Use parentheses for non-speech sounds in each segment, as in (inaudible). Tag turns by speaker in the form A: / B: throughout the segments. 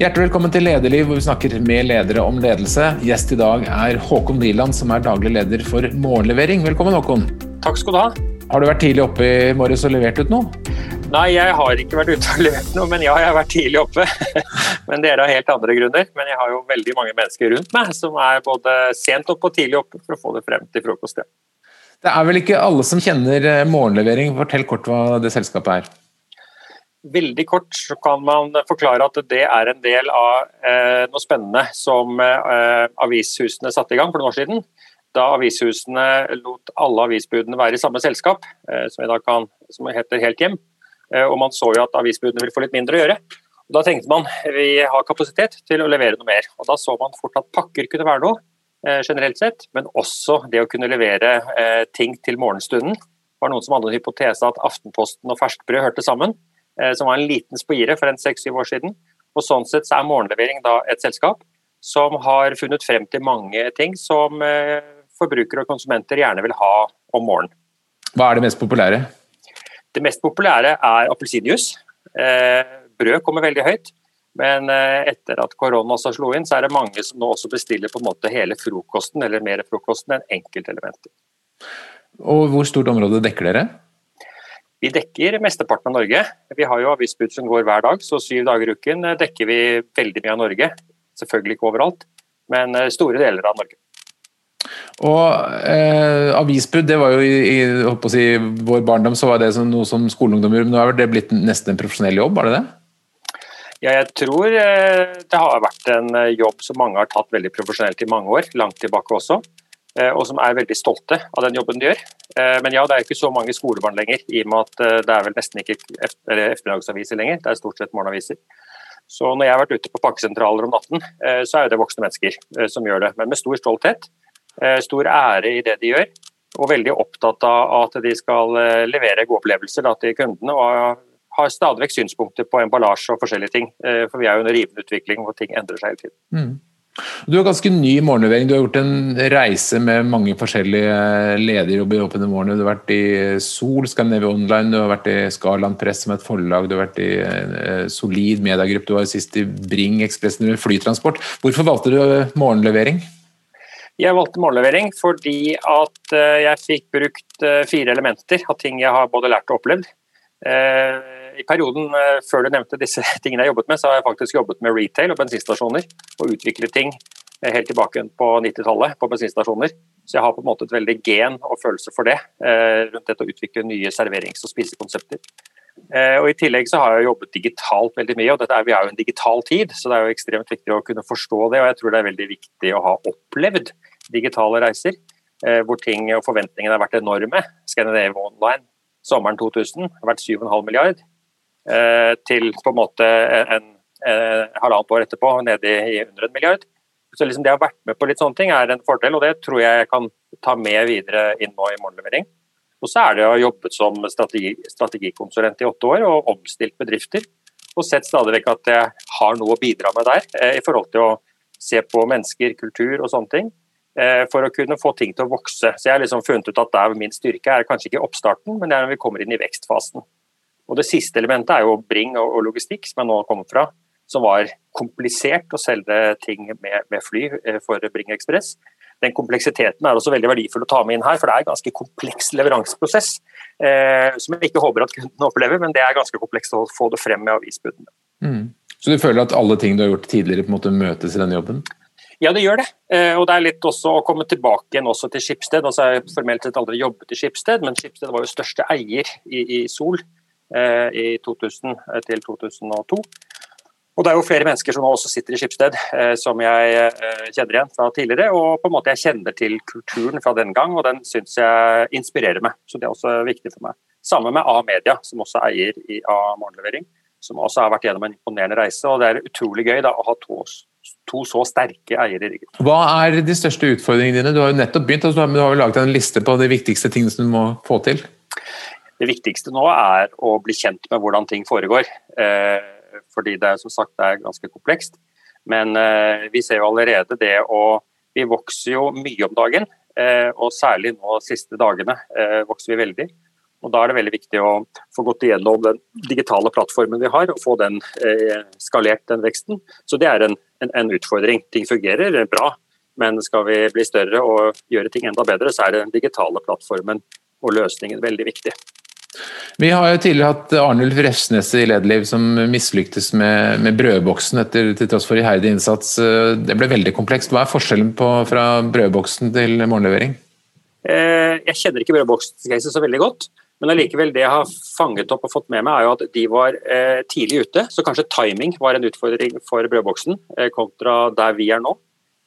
A: Hjertelig velkommen til Lederliv, hvor vi snakker med ledere om ledelse. Gjest i dag er Håkon Nieland, som er daglig leder for Morgenlevering. Velkommen, Håkon.
B: Takk skal du ha.
A: Har du vært tidlig oppe i morges og levert ut noe?
B: Nei, jeg har ikke vært ute og levert noe, men ja, jeg har vært tidlig oppe. (laughs) men dere har helt andre grunner. Men jeg har jo veldig mange mennesker rundt meg som er både sent oppe og tidlig oppe for å få det frem til frokost. Ja.
A: Det er vel ikke alle som kjenner eh, morgenlevering. Fortell kort hva det selskapet er.
B: Veldig kort så kan man forklare at det er en del av eh, noe spennende som eh, avishusene satte i gang for noen år siden. Da avishusene lot alle avisbudene være i samme selskap, eh, som, kan, som, heter Helt Hjem. Eh, og man så jo at avisbudene ville få litt mindre å gjøre. Og da tenkte man vi har kapasitet til å levere noe mer. Og da så man fort at pakker kunne være noe, eh, generelt sett, men også det å kunne levere eh, ting til morgenstunden. Det var noen som hadde en hypotese at Aftenposten og ferskbrød hørte sammen. Eh, som var en liten spire for en seks-syv år siden. Og Sånn sett så er Morgenlevering da et selskap som har funnet frem til mange ting som eh, forbrukere og konsumenter gjerne vil ha om morgenen.
A: Hva er det mest populære?
B: Det mest populære er appelsinjuice. Eh, brød kommer veldig høyt. Men etter at korona også slo inn, så er det mange som nå også bestiller på en måte hele frokosten eller mer frokosten enn enkeltelementer.
A: Og Hvor stort område dekker dere?
B: Vi dekker mesteparten av Norge. Vi har jo avisbud som går hver dag, så syv dager i uken dekker vi veldig mye av Norge. Selvfølgelig ikke overalt, men eh, store deler av Norge.
A: Og eh, Avisbud det var jo i, i si, vår barndom så var det noe som skoleungdom gjorde, men nå er det blitt nesten en profesjonell jobb, var det det?
B: Ja, jeg tror eh, det har vært en eh, jobb som mange har tatt veldig profesjonelt i mange år, langt tilbake også. Eh, og som er veldig stolte av den jobben de gjør. Eh, men ja, det er ikke så mange skolebarn lenger, i og med at eh, det er vel nesten ikke ettermiddagsaviser lenger. Det er stort sett morgenaviser. Så når jeg har vært ute på pakkesentraler om natten, så er det voksne mennesker som gjør det. Men med stor stolthet, stor ære i det de gjør, og veldig opptatt av at de skal levere gode opplevelser da, til kundene. og har stadig vekk synspunkter på emballasje og forskjellige ting. For vi er jo under rivende utvikling hvor ting endrer seg hele tiden. Mm.
A: Du er ganske ny i morgenlevering. Du har gjort en reise med mange forskjellige lederjobber i morgen. Du har vært i Sol, Scandinavia Online, du har vært i Skarland Press som et forlag, du har vært i eh, Solid mediegruppe, du var sist i Bring Ekspressen flytransport. Hvorfor valgte du morgenlevering?
B: Jeg valgte morgenlevering fordi at eh, jeg fikk brukt eh, fire elementer av ting jeg har både lært og opplevd. I perioden før du nevnte disse (laughs) tingene jeg jobbet med, så har jeg faktisk jobbet med retail og bensinstasjoner og utviklet ting helt tilbake på 90-tallet på bensinstasjoner. Så jeg har på en måte et veldig gen og følelse for det, rundt dette å utvikle nye serverings- og spisekonsepter. Og I tillegg så har jeg jobbet digitalt veldig mye, og er, vi er jo en digital tid, så det er jo ekstremt viktig å kunne forstå det. og Jeg tror det er veldig viktig å ha opplevd digitale reiser, hvor ting og forventningene har vært enorme. Scandinavia Online sommeren 2000 har vært 7,5 milliard, eh, til på en måte en, en halvannet år etterpå nede i under en milliard. Så liksom det å ha vært med på litt sånne ting er en fordel, og det tror jeg jeg kan ta med videre inn nå i morgenlevering. Og så er det å ha jobbet som strategi, strategikonsulent i åtte år og omstilt bedrifter. Og sett stadig vekk at jeg har noe å bidra med der, eh, i forhold til å se på mennesker, kultur og sånne ting. Eh, for å kunne få ting til å vokse. Så jeg har liksom funnet ut at der min styrke er kanskje ikke oppstarten, men det er når vi kommer inn i vekstfasen. Og Det siste elementet er jo Bring og logistikk, som jeg nå har kommet fra. Som var komplisert å selge ting med, med fly eh, for Bring Ekspress. Den kompleksiteten er også veldig verdifull å ta med inn her, for det er en ganske kompleks leveranseprosess. Eh, som jeg ikke håper at kundene opplever, men det er ganske komplekst å få det frem med avisbudene. Mm.
A: Så du føler at alle ting du har gjort tidligere på en måte møtes i denne jobben?
B: Ja, det gjør det. Eh, og det er litt også å komme tilbake igjen også til Skipsted. Altså, jeg har formelt sett aldri jobbet i Skipsted, men Skipsted var jo største eier i, i Sol i 2000 eh, til 2002. Og Det er jo flere mennesker som også sitter i Skipsted, eh, som jeg eh, kjenner igjen fra tidligere. Og på en måte jeg kjenner til kulturen fra den gang, og den syns jeg inspirerer meg. Så det er også viktig for meg. Sammen med A-media, som også er eier i A Morgenlevering. Som også har vært gjennom en imponerende reise. og Det er utrolig gøy da, å ha to to så sterke eiere i ryggen.
A: Hva er de største utfordringene dine? Du har jo nettopp begynt, altså, du har jo laget en liste på de viktigste tingene som du må få til?
B: Det viktigste nå er å bli kjent med hvordan ting foregår. Eh, fordi det er som sagt det er ganske komplekst. Men eh, vi ser jo allerede det å Vi vokser jo mye om dagen. Eh, og særlig nå de siste dagene vokser vi veldig. Og Da er det veldig viktig å få gått igjennom den digitale plattformen vi har, og få den skalert, den veksten. Så det er en, en, en, utfordring. Ting fungerer bra, men skal vi bli større og gjøre ting enda bedre, så er den digitale plattformen og løsningen veldig viktig.
A: Vi har jo tidligere hatt Arnulf Refsnes i Lederliv som mislyktes med, med brødboksen etter, til tross for iherdig innsats. Det ble veldig komplekst. Hva er forskjellen på, fra brødboksen til morgenlevering?
B: Eh, jeg kjenner ikke brødbokscaset så veldig godt, men allikevel det jeg har fanget opp og fått med meg, er jo at de var eh, tidlig ute. Så kanskje timing var en utfordring for brødboksen eh, kontra der vi er nå.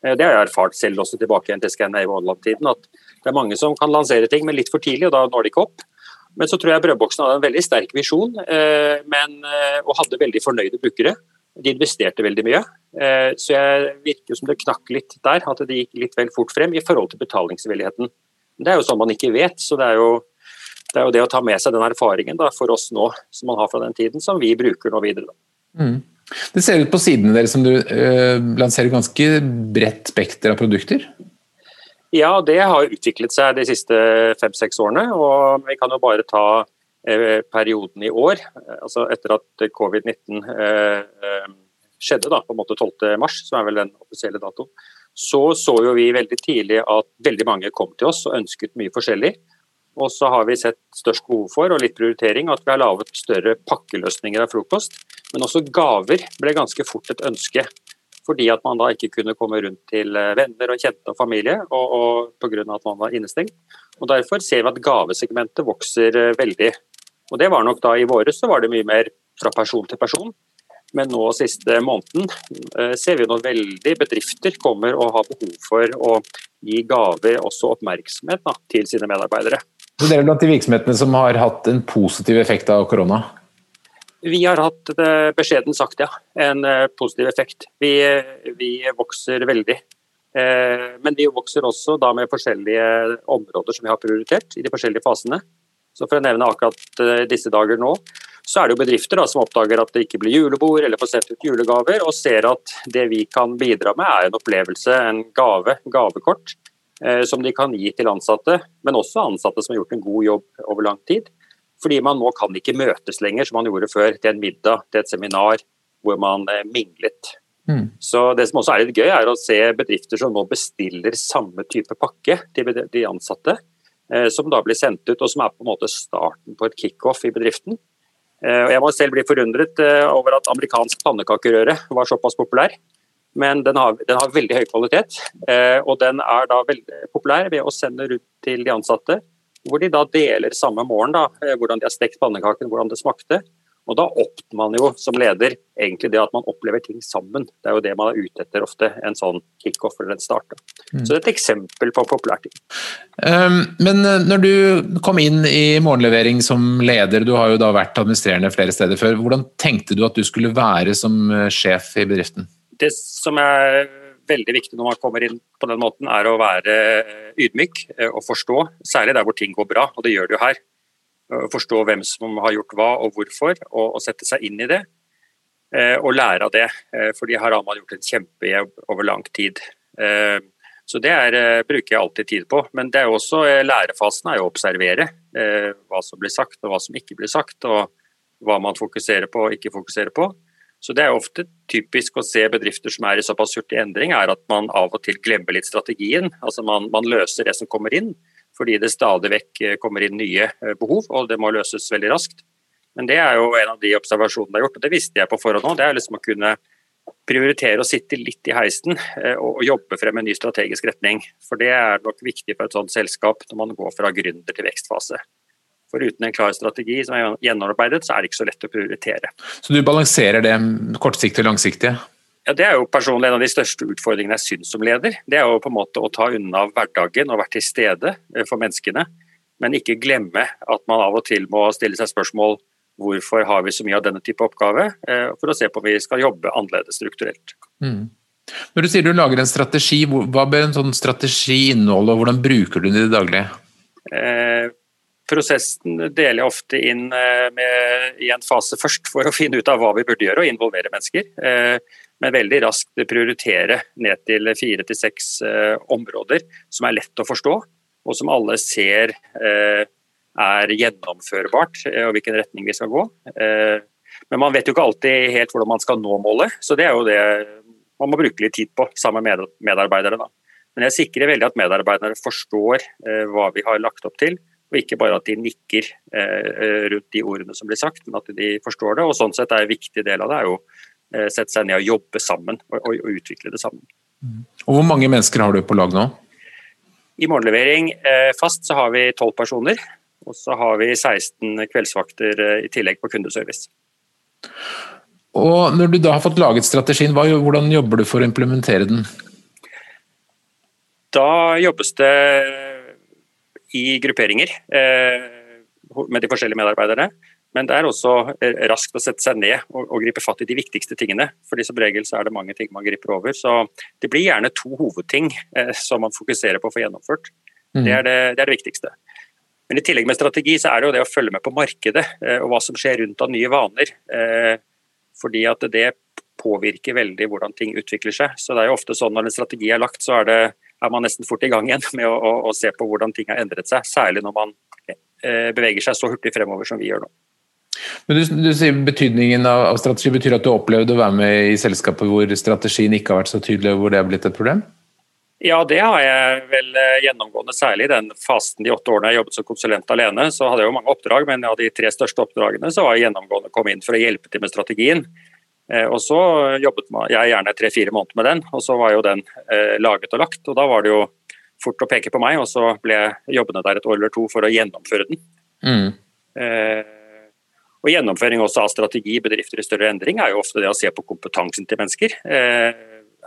B: Det har jeg erfart selv også tilbake igjen til Scandinavian Online-tiden. At det er mange som kan lansere ting, men litt for tidlig, og da når de ikke opp. Men så tror jeg Brødboksen hadde en veldig sterk visjon men, og hadde veldig fornøyde brukere. De investerte veldig mye. Så jeg virker som det knakk litt der, at det gikk litt vel fort frem i forhold til betalingsvilligheten. Det er jo sånn man ikke vet. så det er jo det, er jo det å ta med seg den erfaringen da, for oss nå, som man har fra den tiden, som vi bruker nå videre. Mm.
A: Det ser ut på sidene deres som du øh, lanserer ganske bredt spekter av produkter?
B: Ja, det har utviklet seg de siste fem-seks årene. og Vi kan jo bare ta eh, perioden i år. altså Etter at covid-19 eh, skjedde, da, på en måte 12. mars, som er vel den offisielle datoen, så så jo vi veldig tidlig at veldig mange kom til oss og ønsket mye forskjellig. Og så har vi sett størst behov for, og litt prioritering, at vi har laget større pakkeløsninger av frokost. Men også gaver ble ganske fort et ønske. Fordi at man da ikke kunne komme rundt til eh, venner og kjente og familie, og, og pga. at man var innestengt. Og Derfor ser vi at gavesegmentet vokser eh, veldig. Og det var nok da I våre så var det mye mer fra person til person. Men nå siste måneden eh, ser vi noen veldig bedrifter kommer og har behov for å gi gaver, også oppmerksomhet, da, til sine medarbeidere.
A: Så Dere er blant de virksomhetene som har hatt en positiv effekt av korona?
B: Vi har hatt eh, beskjeden sagt, ja. En eh, positiv effekt. Vi, vi vokser veldig. Men vi vokser også da med forskjellige områder som vi har prioritert i de forskjellige fasene. Så For å nevne akkurat disse dager nå, så er det jo bedrifter da, som oppdager at det ikke blir julebord eller får sendt ut julegaver, og ser at det vi kan bidra med er en opplevelse, en gave, gavekort, eh, som de kan gi til ansatte, men også ansatte som har gjort en god jobb over lang tid. Fordi man nå kan ikke møtes lenger som man gjorde før, til en middag, til et seminar hvor man eh, minglet. Mm. Så Det som også er litt gøy, er å se bedrifter som nå bestiller samme type pakke til de ansatte, eh, som da blir sendt ut, og som er på en måte starten på et kickoff i bedriften. Eh, jeg må selv bli forundret over at amerikansk pannekakerøre var såpass populær. Men den har, den har, veldig høy kvalitet, eh, og den er da veldig populær ved å sende rundt til de ansatte. Hvor de da deler samme morgen da, hvordan de har stekt pannekaken, hvordan det smakte. Og da oppnår man jo som leder egentlig det at man opplever ting sammen. Det er jo det man er ute etter ofte, en sånn kickoff eller en start. Mm. Så det er et eksempel på populær ting.
A: Um, men eh, når du kom inn i morgenlevering som leder, du har jo da vært administrerende flere steder før, hvordan tenkte du at du skulle være som eh, sjef i bedriften?
B: Det som er veldig viktig når man kommer inn på den måten, er å være ydmyk og forstå, særlig der hvor ting går bra, og det gjør det jo her forstå hvem som har gjort hva og hvorfor, og, og sette seg inn i det. Eh, og lære av det, eh, fordi her har man gjort en kjempejobb over lang tid. Eh, så det er, bruker jeg alltid tid på. Men det er også, lærefasen er jo å observere hva som blir sagt og hva som ikke blir sagt. Og hva man fokuserer på og ikke fokuserer på. Så Det er ofte typisk å se bedrifter som er i såpass hurtig endring, er at man av og til glemmer litt strategien. Altså man, man løser det som kommer inn, fordi det stadig vekk eh, kommer inn nye eh, behov, og det må løses veldig raskt. Men det er jo en av de observasjonene jeg har gjort, og det visste jeg på forhånd òg. Det er liksom å kunne prioritere å sitte litt i heisen eh, og jobbe frem en ny strategisk retning. For det er nok viktig for et sånt selskap når man går fra gründer til vekstfase. For uten en klar strategi som er gjennomarbeidet, så er det ikke så lett å prioritere.
A: Så du balanserer det kortsiktige og langsiktige?
B: Ja, Det er jo personlig en av de største utfordringene jeg syns som leder. Det er jo på en måte å ta unna hverdagen og være til stede eh, for menneskene. Men ikke glemme at man av og til må stille seg spørsmål hvorfor har vi så mye av denne type oppgave, eh, for å se på om vi skal jobbe annerledes strukturelt. Mm.
A: Når du sier du lager en strategi, hva bør en sånn strategi inneholde, og hvordan bruker du den i det daglige?
B: Eh, prosessen deler jeg ofte inn eh, med, i en fase først for å (laughs) finne ut av hva vi burde gjøre og involvere mennesker. Eh, men veldig raskt prioritere ned til fire til seks eh, områder som er lett å forstå, og som alle ser er gjennomførbart, og hvilken retning vi skal gå. Men man vet jo ikke alltid helt hvordan man skal nå målet, så det er jo det man må bruke litt tid på sammen med medarbeidere. Da. Men jeg sikrer veldig at medarbeidere forstår hva vi har lagt opp til, og ikke bare at de nikker eh, rundt de ordene som blir sagt, men at de forstår det. og Sånn sett er en viktig del av det er jo eh, sette seg ned og jobbe sammen og, og, og, utvikle det sammen.
A: Mm. Og Hvor mange mennesker har du på lag nå?
B: I morgenlevering eh, fast så har vi 12 personer. Og så har vi 16 kveldsvakter eh, i tillegg på kundeservice.
A: Og Når du da har fått laget strategien, hva, hvordan jobber du for å implementere den?
B: Da jobbes det i grupperinger eh, med de forskjellige medarbeiderne. Men det er også eh, raskt å sette seg ned og, og, gripe fatt i de viktigste tingene. fordi som regel så er det mange ting man griper over. Så det blir gjerne to hovedting eh, som man fokuserer på å få gjennomført. Mm. Det, er det, det, er det, viktigste. Men i tillegg med strategi så er det jo det å følge med på markedet og hva som skjer rundt av nye vaner. Eh, fordi at det påvirker veldig hvordan ting utvikler seg. Så det er jo ofte sånn når en strategi er lagt, så er, det, er man nesten fort i gang igjen med å, å, å, se på hvordan ting har endret seg. Særlig når man eh, beveger seg så hurtig fremover som vi gjør nå.
A: Men du, du sier Betydningen av, av, strategi betyr at du opplevde å være med i selskapet hvor strategien ikke har vært så tydelig, og hvor det har blitt et problem?
B: Ja, det har jeg vel eh, gjennomgående. Særlig i den fasen de åtte årene jeg jobbet som konsulent alene. Så hadde jeg jo mange oppdrag, men av de tre største oppdragene så var jeg gjennomgående å komme inn for å hjelpe til med strategien. Eh, og så jobbet jeg gjerne tre-fire måneder med den, og så var jo den eh, laget og lagt. Og da var det jo fort å peke på meg, og så ble jeg jobbende der et år eller to for å gjennomføre den. Mm. Eh, og Gjennomføring også av strategi i bedrifter i større endring er jo ofte det å se på kompetansen til mennesker. Eh,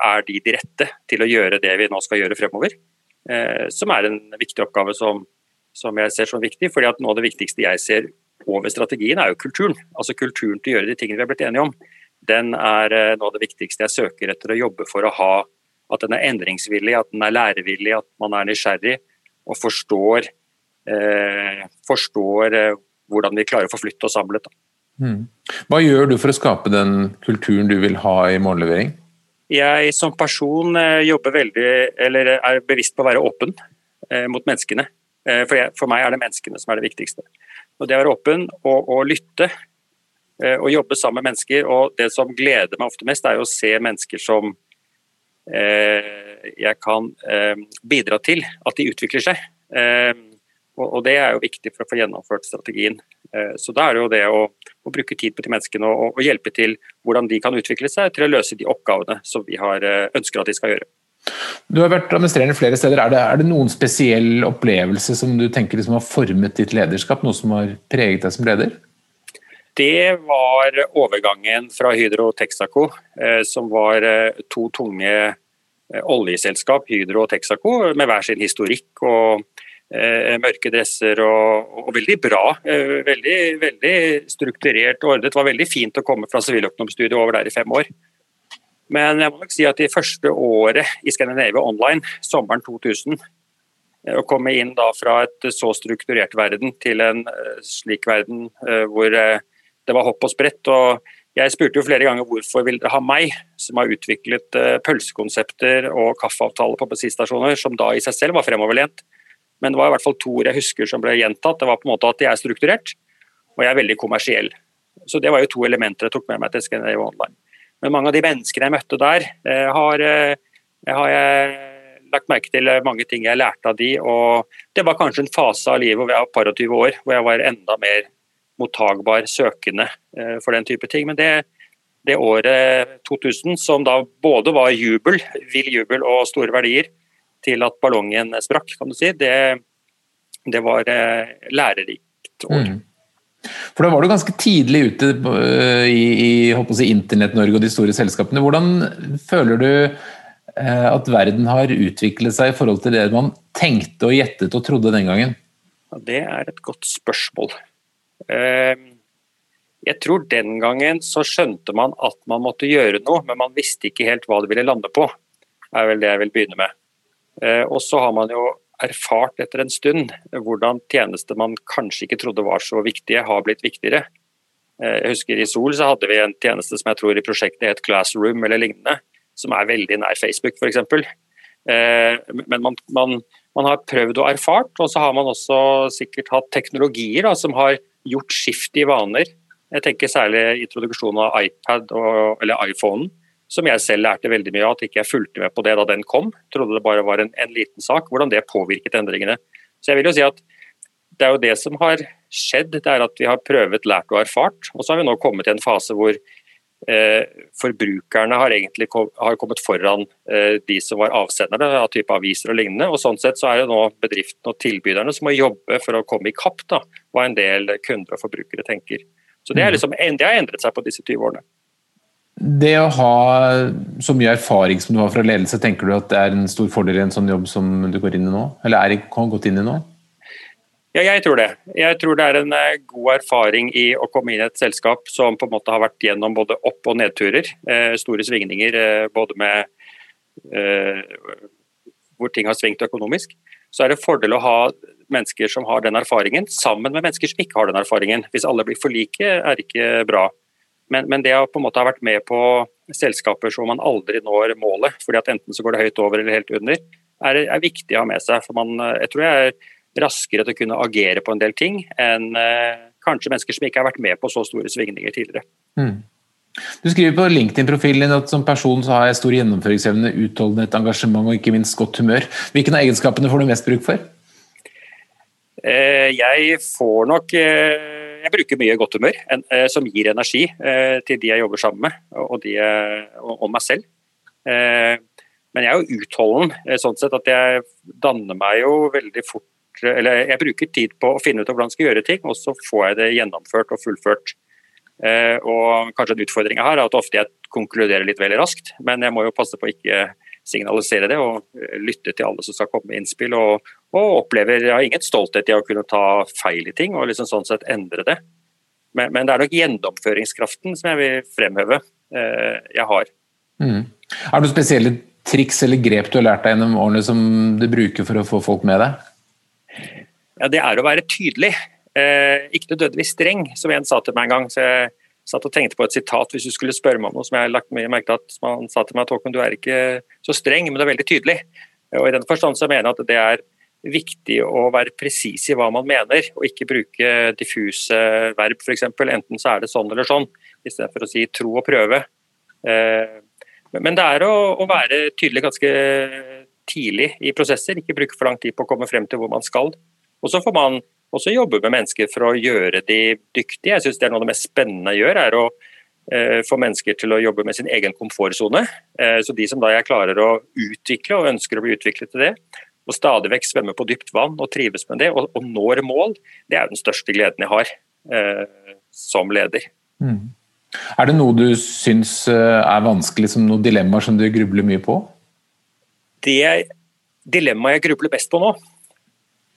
B: er de de rette til å gjøre det vi nå skal gjøre fremover? Eh, som er en viktig oppgave som, som jeg ser som viktig. fordi at Noe av det viktigste jeg ser over strategien, er jo kulturen. Altså kulturen til å gjøre de tingene vi har blitt enige om den er eh, noe av det viktigste jeg søker etter å jobbe for å ha. At den er endringsvillig, at den er lærevillig, at man er nysgjerrig og forstår, eh, forstår eh, hvordan vi klarer å forflytte oss samlet. Mm.
A: Hva gjør du for å skape den kulturen du vil ha i morgenlevering?
B: Jeg som person eh, jobber veldig, eller er bevisst på å være åpen eh, mot menneskene. For, jeg, for, meg er det menneskene som er det viktigste. Og det å være åpen og, og lytte Eh, å jobbe sammen med mennesker. Og det som gleder meg ofte mest, er å se mennesker som eh, jeg kan eh, bidra til at de utvikler seg. Eh, og, og, det er jo viktig for å få gjennomført strategien. Eh, så da er det jo det å, å bruke tid på de menneskene og, og, hjelpe til hvordan de kan utvikle seg til å løse de oppgavene som vi har eh, ønsker at de skal gjøre.
A: Du har vært administrerende flere steder. Er det, er det noen spesiell opplevelse som du tenker liksom har formet ditt lederskap? Noe som har preget deg som leder?
B: Det var overgangen fra Hydro Texaco, eh, som var eh, to tunge eh, oljeselskap, Hydro og Texaco, med hver sin historikk og mørke dresser og, og veldig bra. veldig, veldig strukturert og ordnet. Det var veldig fint å komme fra siviløkonomstudiet over der i fem år. Men jeg må nok si at det første året i Scandinavia Online, sommeren 2000, å komme inn da fra et så strukturert verden til en slik verden hvor det var hopp og sprett. og jeg spurte jo flere ganger hvorfor vil dere ha meg, som har utviklet uh, pølsekonsepter og kaffeavtaler på bensinstasjoner, som da i seg selv var fremoverlent. Men det var i hvert fall to ord jeg husker som ble gjentatt. Det var på en måte at jeg er strukturert, og jeg er veldig kommersiell. Så Det var jo to elementer jeg tok med meg til Scandinavia Online. Men mange av de menneskene jeg møtte der, uh, har, uh, har, jeg lagt merke til mange ting jeg lærte av de, og Det var kanskje en fase av livet hvor jeg var par og 20 år, hvor jeg var enda mer mottagbar søkende eh, for den type ting. Men det, det året 2000, som da både var jubel, vill jubel og store verdier, til at ballongen sprakk, kan du si, det, det var eh, lærerikt år. Mm.
A: For Da var du ganske tidlig ute eh, i, i si, Internett-Norge og de store selskapene. Hvordan føler du at verden har utviklet seg i forhold til det man tenkte og gjettet og trodde den gangen?
B: Det er et godt spørsmål. Ehm, jeg tror den gangen så skjønte man at man måtte gjøre noe, men man visste ikke helt hva det ville lande på. er vel det jeg vil begynne med. Ehm, og så har man jo erfart etter en stund hvordan tjenester man kanskje ikke trodde var så viktige, har blitt viktigere. Ehm, jeg husker I Sol så hadde vi en tjeneste som jeg tror i prosjektet het Classroom eller lignende, som er veldig nær Facebook f.eks. Men man, man, Man har prøvd og erfart, og så har man også sikkert hatt teknologier da, som har gjort skift i vaner. Jeg tenker særlig introduksjonen av iPad og, eller iPhonen, som jeg selv lærte veldig mye av. At ikke jeg fulgte med på det da den kom. Trodde det bare var en, en liten sak. Hvordan det påvirket endringene. Så jeg vil jo si at det er jo det som har skjedd. Det er at vi har prøvet, lært og erfart. Og så har vi nå kommet i en fase hvor forbrukerne har egentlig har kommet foran eh, de som var avsendere av type aviser og lignende. og Sånn sett så er det nå bedriftene og tilbyderne som må jobbe for å komme i kapp da, hva en del kunder og forbrukere tenker. Så Det, er mm. liksom, det har endret seg på disse 20 årene.
A: Det å ha så mye erfaring som du har fra ledelse, tenker du at det er en stor fordel i en sånn jobb som du går inn i nå? Eller er gått inn i nå?
B: Ja, jeg tror det. Jeg tror det er en eh, god erfaring i å komme inn i et selskap som på en måte har vært gjennom både opp- og nedturer. Eh, store svingninger eh, både med hvor ting har svingt økonomisk. Så er det fordel å ha mennesker som har den erfaringen, sammen med mennesker som ikke har den erfaringen. Hvis alle blir for like, er ikke bra. Men, men, det å på en måte ha vært med på selskaper som man aldri når målet, fordi at enten så går det høyt over eller helt under, er, er viktig å ha med seg. For man, jeg tror jeg er raskere til å kunne agere på en del ting enn eh, kanskje mennesker som ikke har vært med på så store svingninger tidligere. Mm.
A: Du skriver på LinkedIn-profilen at som person så har jeg stor gjennomføringsevne, utholdenhet, engasjement og ikke minst godt humør. Hvilke av egenskapene får du mest bruk for?
B: Eh, jeg får nok eh, Jeg bruker mye godt humør som gir energi til de jeg jobber sammen med, og, de, og, meg selv. Eh, men jeg er jo utholden, sånn sett at jeg danner meg jo veldig fort eller jeg bruker tid på å finne ut hvordan jeg skal gjøre ting, og så får jeg det gjennomført og fullført. Eh, og kanskje en utfordring her er at ofte jeg konkluderer litt veldig raskt, men jeg må jo passe på å ikke signalisere det og eh, lytte til alle som skal komme med innspill. Og, og opplever Jeg har ingen stolthet i å kunne ta feil i ting og liksom sånn sett endre det. Men, men det er nok gjennomføringskraften som jeg vil fremheve eh, jeg har.
A: Mm. Er det noen spesielle triks eller grep du har lært deg gjennom årene som du bruker for å få folk med deg?
B: Ja, Det er å være tydelig, eh, ikke nødvendigvis streng, som en sa til meg en gang. så jeg satt og tenkte på et sitat hvis du skulle spørre meg om noe som jeg har lagt mye merke til at man sa til meg at du er ikke så streng, men du er veldig tydelig. Og I den forstand så mener jeg at det er viktig å være presis i hva man mener, og ikke bruke diffuse verb f.eks. Enten så er det sånn eller sånn, istedenfor å si tro og prøve. Eh, men det er å være tydelig ganske tidlig i prosesser, ikke bruke for lang tid på å komme frem til hvor man skal. Og så får man også jobbe med mennesker for å gjøre de dyktige. Jeg synes det er Noe av det mest spennende jeg gjør, er å eh, få mennesker til å jobbe med sin egen komfortsone. Eh, så de som da jeg klarer å utvikle og ønsker å bli utviklet til det, og stadig vekk svømme på dypt vann og trives med det, og, og når mål, det er den største gleden jeg har eh, som leder. Mm.
A: Er det noe du syns er vanskelig, som noen dilemmaer som du grubler mye på?
B: Det dilemmaet jeg grubler best på nå,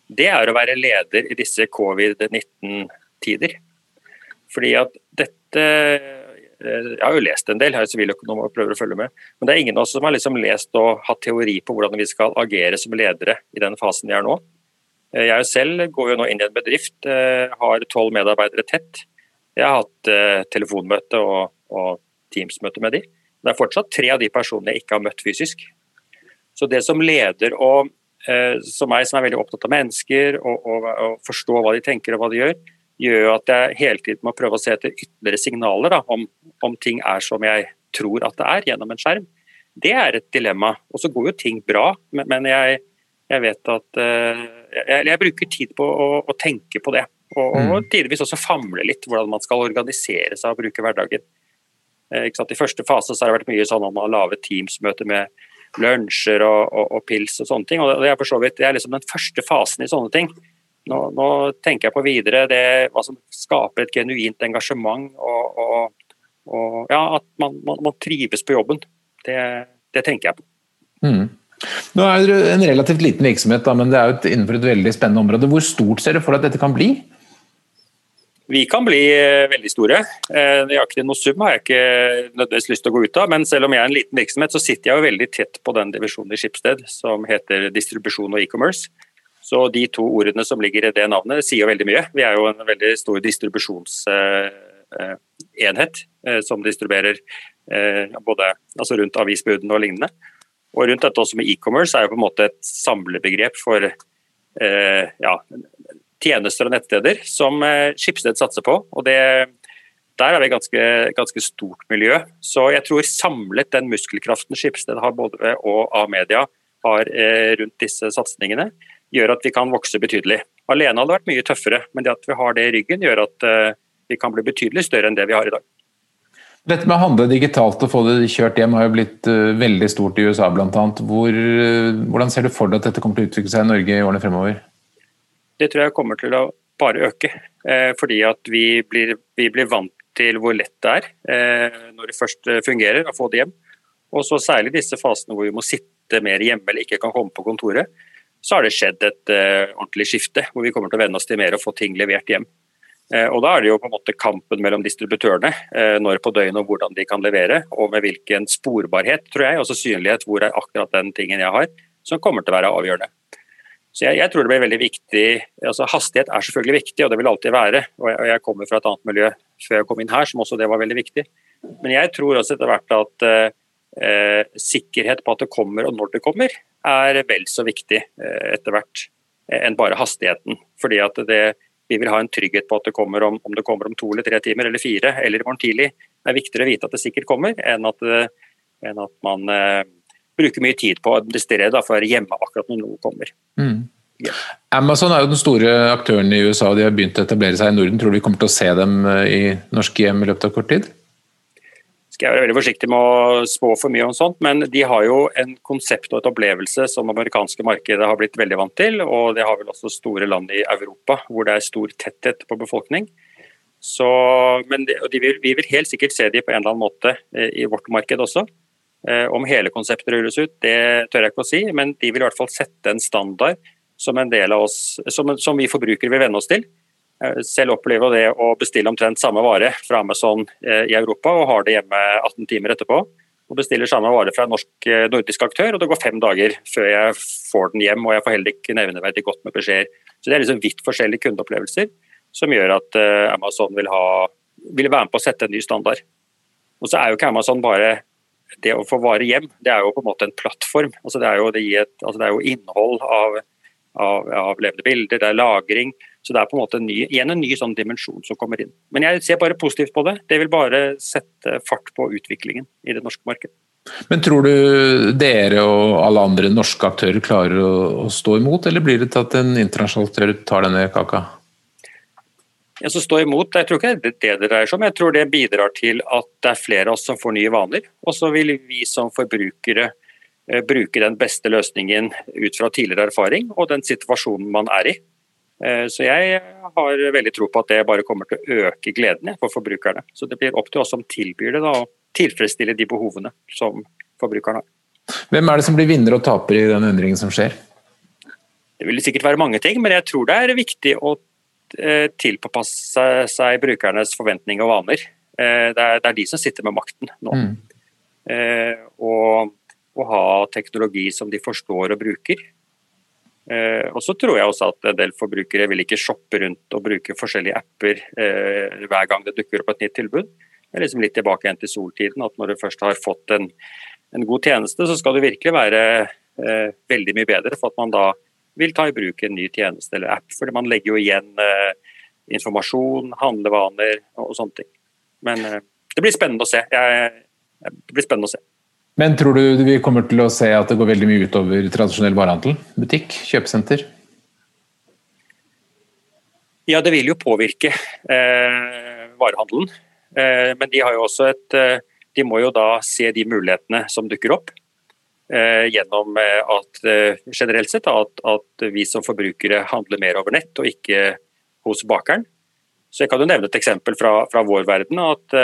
B: det er å være leder i disse covid-19-tider. Fordi at dette eh, Jeg har jo lest en del, jeg er siviløkonom og prøver å følge med. Men det er ingen av oss som har liksom lest og hatt teori på hvordan vi skal agere som ledere i den fasen vi er nå. Eh, jeg selv går jo nå inn i en bedrift, eh, har tolv medarbeidere tett. Jeg har hatt telefonmøte og, og Teams-møte med de. Det er fortsatt tre av de personene jeg ikke har møtt fysisk. Så det som leder og som meg, som er veldig opptatt av mennesker og, og, og, forstå hva de tenker og hva de gjør, gjør at jeg hele tiden må prøve å se etter ytterligere signaler da, om, om, ting er som jeg tror at det er gjennom en skjerm. Det er et dilemma. Og så går jo ting bra, men, men jeg, jeg, vet at uh, jeg, jeg, bruker tid på å, å tenke på det. Og, og mm. tidvis også famle litt hvordan man skal organisere seg og bruke hverdagen. Eh, I første fase så har det vært mye sånn om å lage Teams-møter med lunsjer og, og, og, pils og sånne ting. og Det er for så vidt det er liksom den første fasen i sånne ting. Nå, nå tenker jeg på videre det, hva som skaper et genuint engasjement og, og ja, at man, man, man, trives på jobben. Det, det tenker jeg på.
A: Mm. Nå er det en relativt liten virksomhet, da, men det er jo et, innenfor et veldig spennende område. Hvor stort ser du for deg at dette kan bli?
B: Vi kan bli eh, veldig store. Eh, nøyaktig noe sum har jeg ikke nødvendigvis lyst til å gå ut av, men selv om jeg er en liten virksomhet, så sitter jeg jo veldig tett på den divisjonen i Skipsted som heter distribusjon og e-commerce. Så de to ordene som ligger i det navnet, sier veldig mye. Vi er jo en veldig stor distribusjonsenhet eh, som distribuerer både altså rundt avisbudene og lignende. Og rundt dette også med e-commerce er jo på en måte et samlebegrep for ja, tjenester og nettsteder som Skipsted satser på. og det, Der er vi ganske, ganske stort miljø. Så jeg tror samlet den muskelkraften Skipsted har både og A-media har eh, rundt disse satsingene, gjør at vi kan vokse betydelig. Alene hadde det vært mye tøffere, men det at vi har det i ryggen, gjør at eh, vi kan bli betydelig større enn det vi har i dag.
A: Dette med å handle digitalt og få det kjørt hjem har jo blitt veldig stort i USA bl.a. Hvor, hvordan ser du for deg at dette kommer til å utvikle seg i Norge i årene fremover?
B: Det tror jeg kommer til å bare øke. Eh, fordi at vi blir, vi blir, vant til hvor lett det er eh, når det først eh, fungerer, å få det hjem. Og så særlig disse fasene hvor vi må sitte mer hjemme eller ikke kan komme på kontoret. Så har det skjedd et ordentlig skifte, hvor vi kommer til å venne oss til mer å få ting levert hjem. Og Da er det jo på en måte kampen mellom distributørene, når på døgnet og hvordan de kan levere, og med hvilken sporbarhet, tror jeg, altså synlighet, hvor er akkurat den tingen jeg har, som kommer til å være avgjørende. Så jeg, jeg tror det blir veldig viktig, altså Hastighet er selvfølgelig viktig, og det vil alltid være. og Jeg, og jeg kommer fra et annet miljø før jeg kom inn her, som også det var veldig viktig. Men jeg tror også etter hvert at eh, sikkerhet på at det kommer og når det kommer, er vel så viktig eh, etter hvert enn bare hastigheten. Fordi at det, vi vil ha en trygghet på at det kommer om, om det kommer om to eller tre timer eller fire eller i morgen tidlig. Det er viktigere å vite at det sikkert kommer, enn at, eh, enn at man bruker mye tid på å administrere for å være hjemme akkurat når noe kommer. Mm.
A: Yeah. Amazon er jo den store aktøren i USA, og de har begynt å etablere seg i Norden. Tror du vi kommer til å se dem eh, i norske hjem i løpet av kort tid?
B: skal jeg være veldig forsiktig med å spå for mye om sånt, men de har jo en konsept og et opplevelse som amerikanske markedet har blitt veldig vant til. Og det har vel også store land i Europa hvor det er stor tetthet på befolkning. Så, men de, de vil, vi vil helt sikkert se de på en eller annen måte eh, i vårt marked også. Eh, om hele konseptet rulles ut, det tør jeg ikke å si, men de vil i hvert fall sette en standard som en oss, som, som vi forbrukere vil venne oss til. Eh, selv opplever det å bestille omtrent samme vare fra Amazon eh, i Europa og har det hjemme 18 timer etterpå. Og bestiller samme vare fra en norsk nordisk aktør, og det går fem dager før jeg får den hjem. Og jeg får heller ikke nevneverdig godt med beskjeder. Så det er liksom vidt forskjellige kundeopplevelser som gjør at Amazon vil, ha, vil være med på å sette en ny standard. Og så er jo ikke Amazon bare det å få vare hjem, det er jo på en måte en plattform. Altså det, er jo, det, et, altså det er jo innhold av, av, av levende bilder, det er lagring. Så det er på en måte en ny, igjen en ny sånn dimensjon som kommer inn. Men jeg ser bare positivt på det. Det vil bare sette fart på utviklingen i det norske markedet.
A: Men tror du dere og alle andre norske aktører klarer å, å stå imot, eller blir det til at en internasjonal aktør tar denne kaka?
B: Ja, så stå imot, Jeg tror ikke det er det det dreier seg om. Jeg tror det bidrar til at det er flere av oss som får nye vaner. Og så vil vi som forbrukere eh, bruke den beste løsningen ut fra tidligere erfaring og den situasjonen man er i. Eh, så jeg har veldig tro på at det bare kommer til å øke gleden for forbrukerne. Så det blir opp til oss som tilbyr det, da, å tilfredsstille de behovene som forbrukerne har.
A: Hvem er det som blir vinner og taper i den endringen som skjer?
B: Det vil sikkert være mange ting, men jeg tror det er viktig å tilpasse seg brukernes forventninger og vaner. Eh, det er, de som sitter med makten nå. Mm. Og, og ha teknologi som de forstår og bruker. Eh, og så tror jeg også at en del forbrukere vil ikke shoppe rundt og bruke forskjellige apper eh, hver gang det dukker opp et nytt tilbud. Det er liksom litt tilbake igjen til soltiden, at når du først har fått en, en god tjeneste, så skal du virkelig være eh, veldig mye bedre for at man da vil ta i bruk en ny tjeneste eller app. For man legger jo igjen eh, informasjon, handlevaner og, sånne ting. Men eh, det blir spennende å se. Jeg, det blir spennende å se.
A: Men tror du vi kommer til å se at det går veldig mye utover tradisjonell varehandel? Butikk, kjøpesenter?
B: Ja, det vil jo påvirke eh, varehandelen. Eh, men de har jo også et eh, De må jo da se de mulighetene som dukker opp. Eh, gjennom eh, at eh, generelt sett at, at, vi som forbrukere handler mer over nett og ikke hos bakeren. Så jeg kan jo nevne et eksempel fra, fra vår verden. at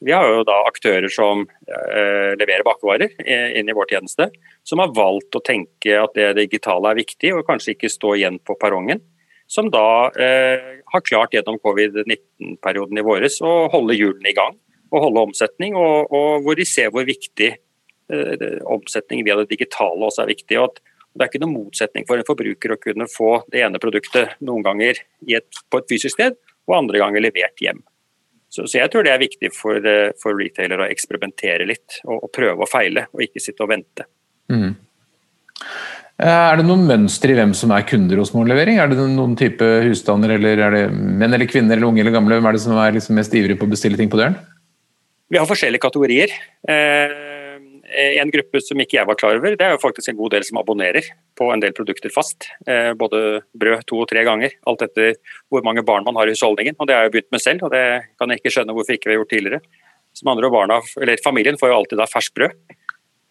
B: vi har jo da aktører som uh, leverer bakevarer inn i vår tjeneste, som har valgt å tenke at det digitale er viktig, og kanskje ikke stå igjen på perrongen. Som da eh, har klart gjennom covid-19-perioden i våres å holde hjulene i gang og holde omsetning, og, og, hvor de ser hvor viktig omsetning via det digitale også er viktig. og at det er ikke noen motsetning for en forbruker å kunne få det ene produktet noen ganger et, på et fysisk sted, og andre ganger levert hjem. Så, så, jeg tror det er viktig for, eh, for retailere å eksperimentere litt og, og, prøve å feile, og ikke sitte og vente.
A: Mm. Er det noen mønster i hvem som er kunder hos Morgenlevering? Er det noen type husstander, eller er det menn eller kvinner, eller unge eller gamle? Hvem er det som er liksom mest ivrig på å bestille ting på døren?
B: Vi har forskjellige kategorier. Eh, en gruppe som ikke jeg var klar over, det er jo faktisk en god del som abonnerer på en del produkter fast. Eh, både brød to og tre ganger, alt etter hvor mange barn man har i husholdningen. Og Det har jeg begynt med selv, og det kan jeg ikke skjønne hvorfor ikke vi har gjort tidligere. Som andre barna, eller Familien får jo alltid da ferskt brød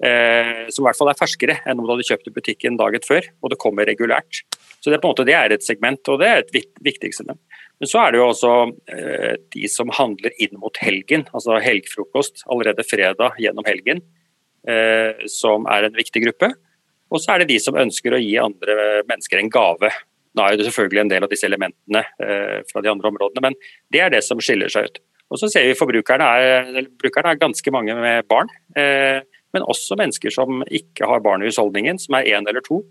B: eh, som i hvert fall er ferskere enn om du hadde kjøpt i butikken dagen før, og det kommer regulært. Så det, på en måte, det er et segment, og det er et viktigste. Men så er det jo også eh, de som handler inn mot helgen, altså helgfrokost allerede fredag gjennom helgen, eh, som er en viktig gruppe. Og så er det de som ønsker å gi andre mennesker en gave. Nå er det selvfølgelig en del av disse elementene eh, fra de andre områdene, men det er det som skiller seg ut. Og så ser vi forbrukerne er, brukerne er ganske mange med barn. Eh, men også mennesker som ikke har barn i husholdningen, som er én eller to.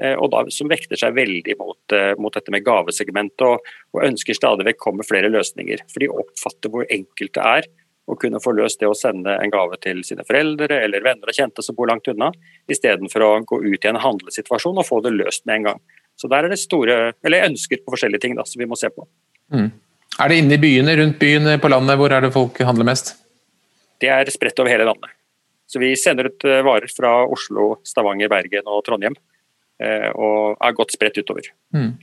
B: Eh, og da, som vekter seg veldig mot, eh, mot dette med gavesegment og, og, ønsker stadig vekk komme flere løsninger. For de oppfatter hvor enkelt det er å kunne få løst det å sende en gave til sine foreldre eller venner og kjente som bor langt unna, istedenfor å gå ut i en handlesituasjon og få det løst med en gang. Så der er det store, eller ønsker på forskjellige ting da, som vi må se på. Mm.
A: Er det inne i byene, rundt byene, på landet? Hvor er det folk handler mest?
B: Det er spredt over hele landet. Så vi sender ut eh, varer fra Oslo, Stavanger, Bergen og Trondheim. Eh, og er godt spredt utover. Mm.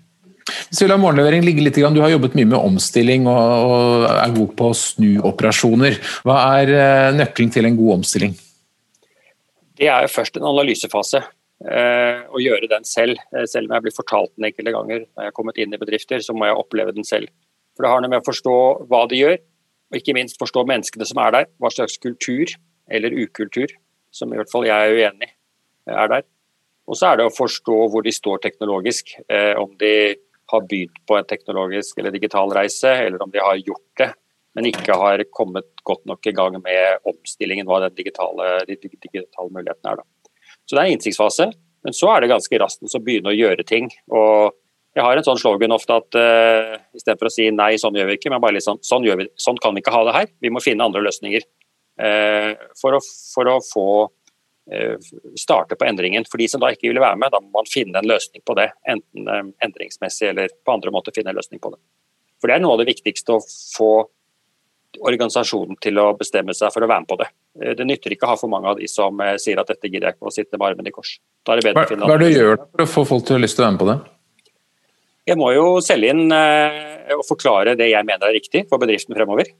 A: Hvis vi lar morgenlevering ligge litt, Du har jobbet mye med omstilling og er god på snuoperasjoner. Hva er eh, nøkkelen til en god omstilling?
B: Det er først en analysefase. Å gjøre den selv. Selv om jeg blir fortalt den enkelte ganger når jeg har kommet inn i bedrifter, så må jeg oppleve den selv. For Det har noe med å forstå hva de gjør, og ikke minst forstå menneskene som er der. Hva slags kultur eller ukultur, som i hvert fall jeg er uenig er der. Og så er det å forstå hvor de står teknologisk. Eh, om de har begynt på en teknologisk eller digital reise, eller om de har gjort det, men ikke har kommet godt nok i gang med omstillingen, hva den digitale, de digitale mulighetene er. Da. Så det er en innsiktsfase, men så er det ganske raskt å begynne å gjøre ting. og jeg har en sånn slogan ofte at uh, eh, istedenfor å si nei, sånn gjør vi ikke, men bare litt sånn sånn, gjør vi, sånn kan vi ikke ha det her. Vi må finne andre løsninger. Uh, for å, for å få starte på endringen. For de som da ikke ville være med, da må man finne en løsning på det. Enten eh, endringsmessig eller på andre måter finne en løsning på det. For det er noe av det viktigste å få organisasjonen til å bestemme seg for å være med på det. Det nytter ikke å ha for mange av de som sier at dette gidder jeg ikke å sitte med armene i kors.
A: hva, hva er det du gjør for å få folk til å ha lyst til å være med på det?
B: Jeg må jo selge inn og forklare det jeg mener er riktig for bedriften fremover.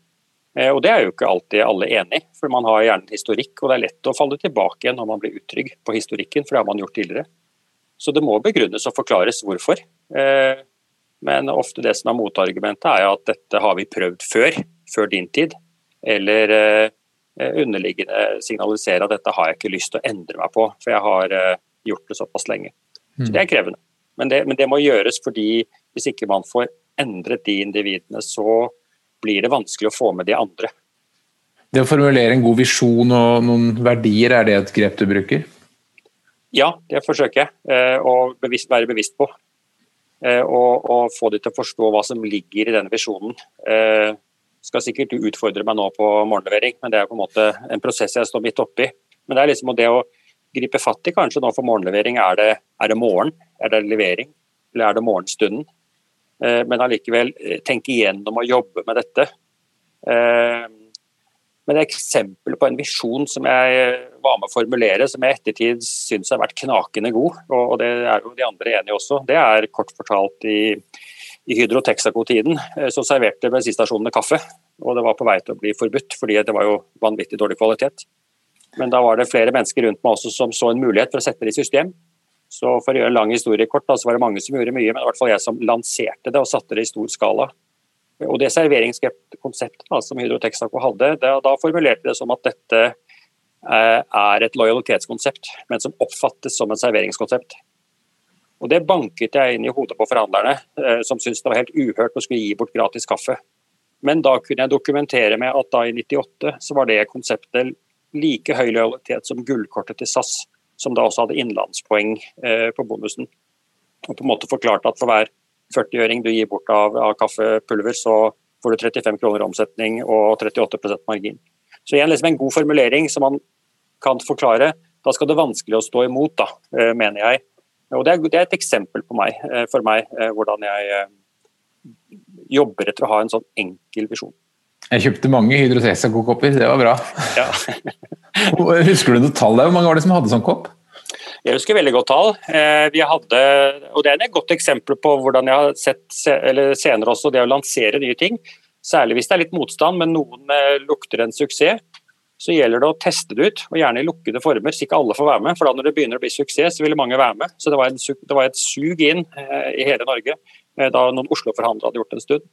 B: Eh, og Det er jo ikke alltid alle enig for man har gjerne historikk. og Det er lett å falle tilbake igjen når man blir utrygg på historikken, for det har man gjort tidligere. Så det må begrunnes og forklares hvorfor. Eh, men ofte det som er motargumentet er at dette har vi prøvd før, før din tid. Eller eh, underliggende signalisere at dette har jeg ikke lyst til å endre meg på, for jeg har gjort det såpass lenge. Så Det er krevende. Men det, men det må gjøres fordi hvis ikke man får endret de individene, så blir det vanskelig å få med de andre.
A: Det å formulere en god visjon og noen verdier, er det et grep du bruker?
B: Ja, det forsøker jeg eh, å bevisst, være bevisst på. Eh, og, og, få de til å forstå hva som ligger i denne visjonen. Jeg skal sikkert du utfordre meg nå på morgenlevering, men det er på en måte en prosess jeg står midt oppi. Men det er liksom det å gripe fatt i kanskje nå for morgenlevering. Er det, er det morgen? Er det levering? Eller er det morgenstunden? Eh, men allikevel eh, tenke igjennom og jobbe med dette. Eh, men er eksempel på en visjon som jeg var med å formulere, som jeg ettertid syns har vært knakende god, og det er jo de andre enige også. Det er kort fortalt i, i Hydro Texaco-tiden så serverte bensinstasjonene kaffe. Og det var på vei til å bli forbudt, fordi det var jo vanvittig dårlig kvalitet. Men da var det flere mennesker rundt meg også som så en mulighet for å sette det i system. Så for å gjøre en lang historie kort, da, så var det mange som gjorde mye, men i hvert fall jeg som lanserte det og satte det i stor skala. Og det serveringskonseptet som Hydro Texaco hadde, det, da formulerte det som at dette eh, er et lojalitetskonsept, men som oppfattes som en serveringskonsept. Og Det banket jeg inn i hodet på forhandlerne, eh, som syntes det var helt uhørt å skulle gi bort gratis kaffe. Men da kunne jeg dokumentere med at da i 98 så var det konseptet like høy lojalitet som gullkortet til SAS som da også hadde innenlandspoeng eh, på bonusen. Og på en måte forklarte at for hver 40-øring du gir bort av, av, kaffepulver, så får du 35 kroner omsetning og 38% margin. Så igjen liksom en god formulering som man kan forklare, Da skal det vanskelig å stå imot, da, mener jeg. Og det er, det er et eksempel meg, for meg hvordan jeg jobber etter å ha en sånn enkel visjon.
A: Jeg kjøpte mange Hydro Texaco-kopper, det var bra. Ja. (laughs) Husker du noe tall der? Hvor mange var det som hadde sånn kopp?
B: Jeg husker veldig godt tall. Eh, vi hadde, og Det er et godt eksempel på hvordan jeg har sett eller senere også det å lansere nye ting. Særlig hvis det er litt motstand, men noen eh, lukter en suksess. Så gjelder det å teste det ut, og gjerne i lukkede former, så ikke alle får være med. For da når det begynner å bli suksess, så vil mange være med. Så det var, en, det var et sug inn eh, i hele Norge da noen Oslo-forhandlere hadde gjort en stund.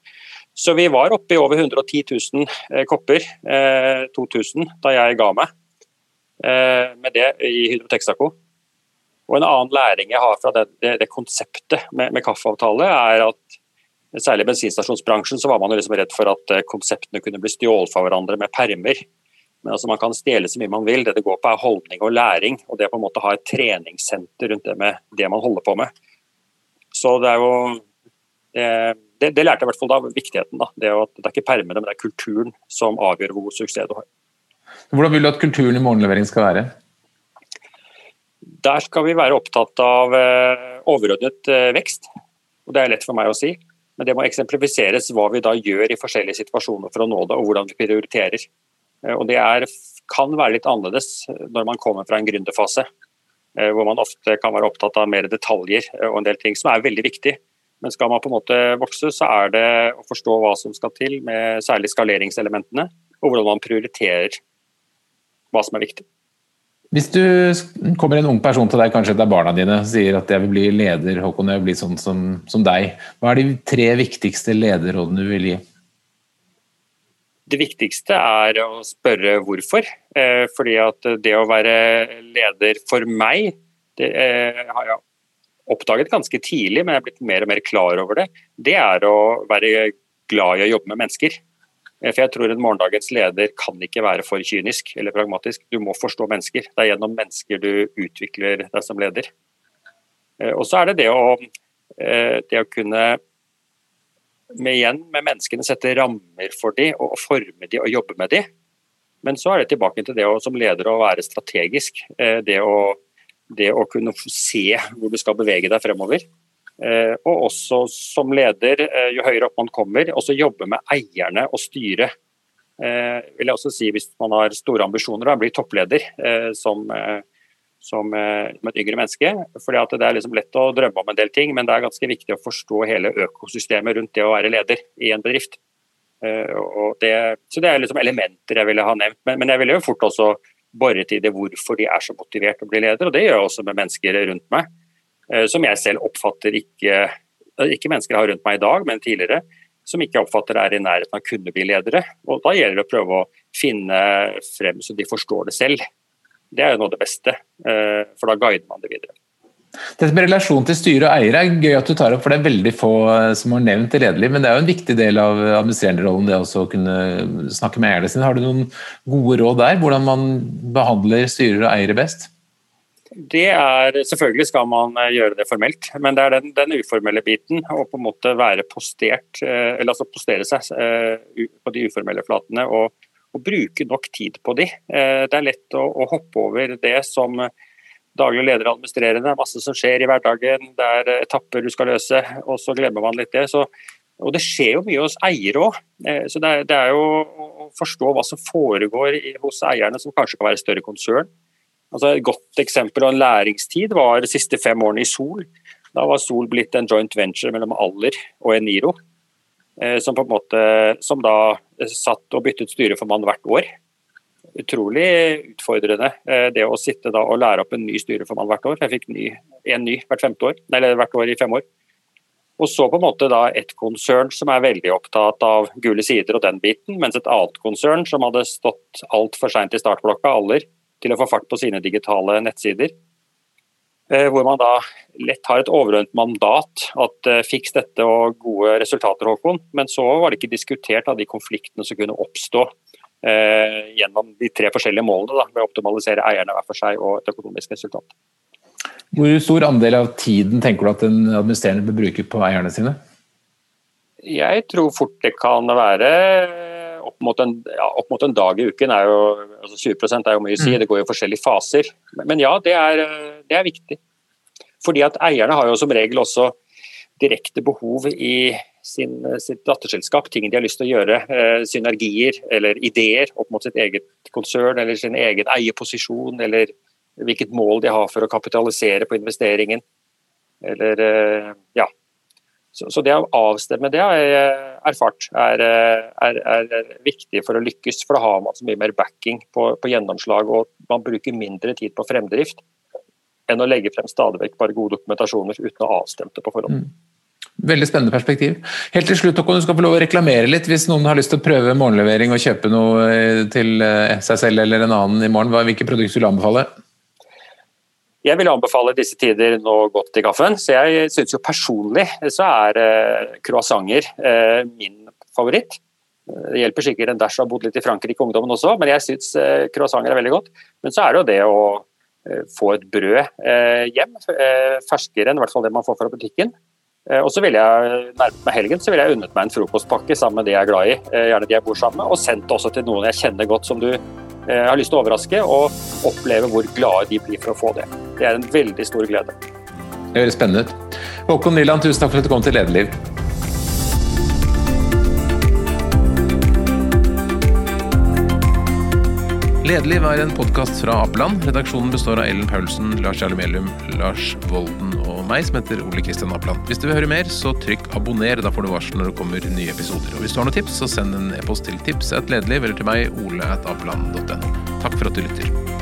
B: Så vi var oppe i over 110 000 kopper, 2000, da jeg ga meg med det i Hydro Texaco. Og En annen læring jeg har fra det, det, det konseptet med, med, kaffeavtale, er at særlig i bensinstasjonsbransjen så var man liksom redd for at eh, konseptene kunne bli stjålet fra hverandre med permer. Men altså Man kan stjele så mye man vil. Det det går på er holdning og læring. Og det å på en måte ha et treningssenter rundt det med det man holder på med. Så det er jo det, det lærte jeg i hvert fall da, viktigheten. da, det, at det er ikke permene, men det er kulturen som avgjør hvor god suksess du har.
A: Hvordan vil du at kulturen i morgenlevering skal være?
B: Der skal vi være opptatt av eh, overordnet eh, vekst. og Det er lett for meg å si, men det må eksemplifiseres hva vi da gjør i forskjellige situasjoner for å nå det, og hvordan vi prioriterer. Eh, og Det er, kan være litt annerledes når man kommer fra en gründerfase, hvor man ofte kan være opptatt av mer detaljer og en del ting som er veldig viktig. Men skal man på en måte vokse, så er det å forstå hva som skal til, med særlig skaleringselementene, og hvordan man prioriterer hva som er viktig.
A: Hvis du kommer en ung person til deg, kanskje det er barna dine, sier at jeg vil bli leder, Håkon, jeg vil bli sånn som, som deg. Hva er de tre viktigste lederrådene du vil gi?
B: Det viktigste er å spørre hvorfor. Eh, fordi at det å være leder for meg, det eh, har jeg oppdaget ganske tidlig, men jeg er blitt mer og mer klar over det. Det er å være glad i å jobbe med mennesker. Eh, for jeg tror en morgendagens leder kan ikke være for kynisk eller pragmatisk. Du må forstå mennesker. Det er gjennom mennesker du utvikler deg som leder. Eh, og så er det det å, eh, det å kunne med igjen med menneskene sette rammer for dem og forme dem og jobbe med dem. Men så er det tilbake til det å som leder å være strategisk. Det å, det å kunne se hvor du skal bevege deg fremover. Eh, og også som leder, eh, jo høyere opp man kommer, også jobbe med eierne og styret. Eh, vil jeg også si Hvis man har store ambisjoner og blir toppleder som, som, et yngre menneske. fordi Det er liksom lett å drømme om en del ting, men det er ganske viktig å forstå hele økosystemet rundt det å være leder i en bedrift. Det, så Det er liksom elementer jeg ville ha nevnt. Men, men jeg ville jo fort også boret i det hvorfor de er så motivert å bli leder, og det gjør jeg også med mennesker rundt meg. Eh, som jeg selv oppfatter ikke eh, ikke mennesker jeg har rundt meg i dag, men tidligere, som ikke oppfatter er i nærheten av kunne bli ledere. Og Da gjelder det å prøve å finne frem så de forstår det selv. Det er jo noe av det beste, eh, for da guider man det videre.
A: Dette med relasjon til styre og eiere er gøy at du tar opp, for det er veldig få som har nevnt det lederlig, Men det er jo en viktig del av administrerende-rollen det å kunne snakke med eierne sine. Har du noen gode råd der, hvordan man behandler styrer og eiere best?
B: Det er, Selvfølgelig skal man eh, gjøre det formelt, men det er den, den uformelle biten. Å på en måte være postert, eh, eller altså postere seg eh, på de uformelle flatene og, og bruke nok tid på de. Det er lett å, å hoppe over det som daglig leder og administrerende. Er masse som skjer i hverdagen, det er etapper du skal løse, og så glemmer man litt det. Så, og Det skjer jo mye hos eiere òg. Så det det er, jo å forstå hva som foregår hos eierne, som kanskje kan være større konsern Altså et godt eksempel og en læringstid var de siste fem årene i Sol. Da var Sol blitt en joint venture mellom Aller og Eniro, eh, som, på en måte, som da satt og byttet styreformann hvert år. Utrolig utfordrende eh, det å sitte da og lære opp en ny styreformann hvert år. Jeg fikk ny, en ny hvert femte år, eller hvert år i fem år. Og så på en måte da et konsern som er veldig opptatt av gule sider og den biten, mens et annet konsern som hadde stått altfor seint i startblokka, Aller, til å få fart på sine digitale nettsider. Eh, hvor man da lett har et overordnet mandat at eh, fiks dette og gode resultater, Håkon. Men så var det ikke diskutert av de konfliktene som kunne oppstå eh, gjennom de tre forskjellige målene. Da, ved å optimalisere eierne hver for seg og et økonomisk resultat.
A: Hvor stor andel av tiden tenker du at en administrerende bør bruke på eierne sine?
B: Jeg tror fort det kan være opp mot, en, ja, opp mot en dag i uken er jo altså 20 er jo mye å si, mm. det går jo forskjellige faser. Men ja, det er, det er viktig. Fordi at eierne har jo som regel også direkte behov i sin, sitt datterselskap, ting de har lyst til å gjøre, eh, synergier eller ideer opp mot sitt eget konsern eller sin egen eierposisjon, eller hvilket mål de har for å kapitalisere på investeringen. Eller, eh, ja. Så, så det å avstemme det har jeg erfart er, er, er, viktig for å lykkes. For da har man så mye mer backing på, på gjennomslag, og man bruker mindre tid på fremdrift enn å legge frem stadig vekk bare gode dokumentasjoner uten å avstemme det på forhånd. Mm.
A: Veldig spennende perspektiv. Helt til slutt, Håkon, du skal få lov å reklamere litt hvis noen har lyst til å prøve morgenlevering og kjøpe noe eh, til eh, seg selv eller en annen i morgen. Hvilke produkter vil du anbefale?
B: Jeg vil anbefale disse tider nå godt i kaffen. Så jeg syns jo personlig så er eh, croissanter min favoritt. Det hjelper sikkert en dash å ha bodd litt i Frankrike i ungdommen også, men jeg syns croissanter er veldig godt. Men så er det jo det å få et brød hjem, ferskere enn i hvert fall det man får fra butikken. Eh, og så ville jeg nærmet meg helgen så ville jeg unnet meg en frokostpakke sammen med de jeg er glad i, eh, gjerne de jeg bor sammen med, og sendt også til noen jeg kjenner godt som du eh, har lyst til å overraske, og oppleve hvor glade de blir for å få det. Det er en veldig stor glede.
A: Det høres spennende ut. Håkon Nyland, tusen takk for at du kom til Lederliv. Lederliv er en podkast fra Apeland. Redaksjonen består av Ellen Paulsen, Lars Jarle Melum, Lars Volden meg, som heter Ole Kristian Apland. Hvis du vil høre mer, så trykk abonner. Da får du varsel når det kommer nye episoder. Og hvis du har noen tips, så send en e-post til tips at eller til meg, ole.apland.no. Takk for at du lytter.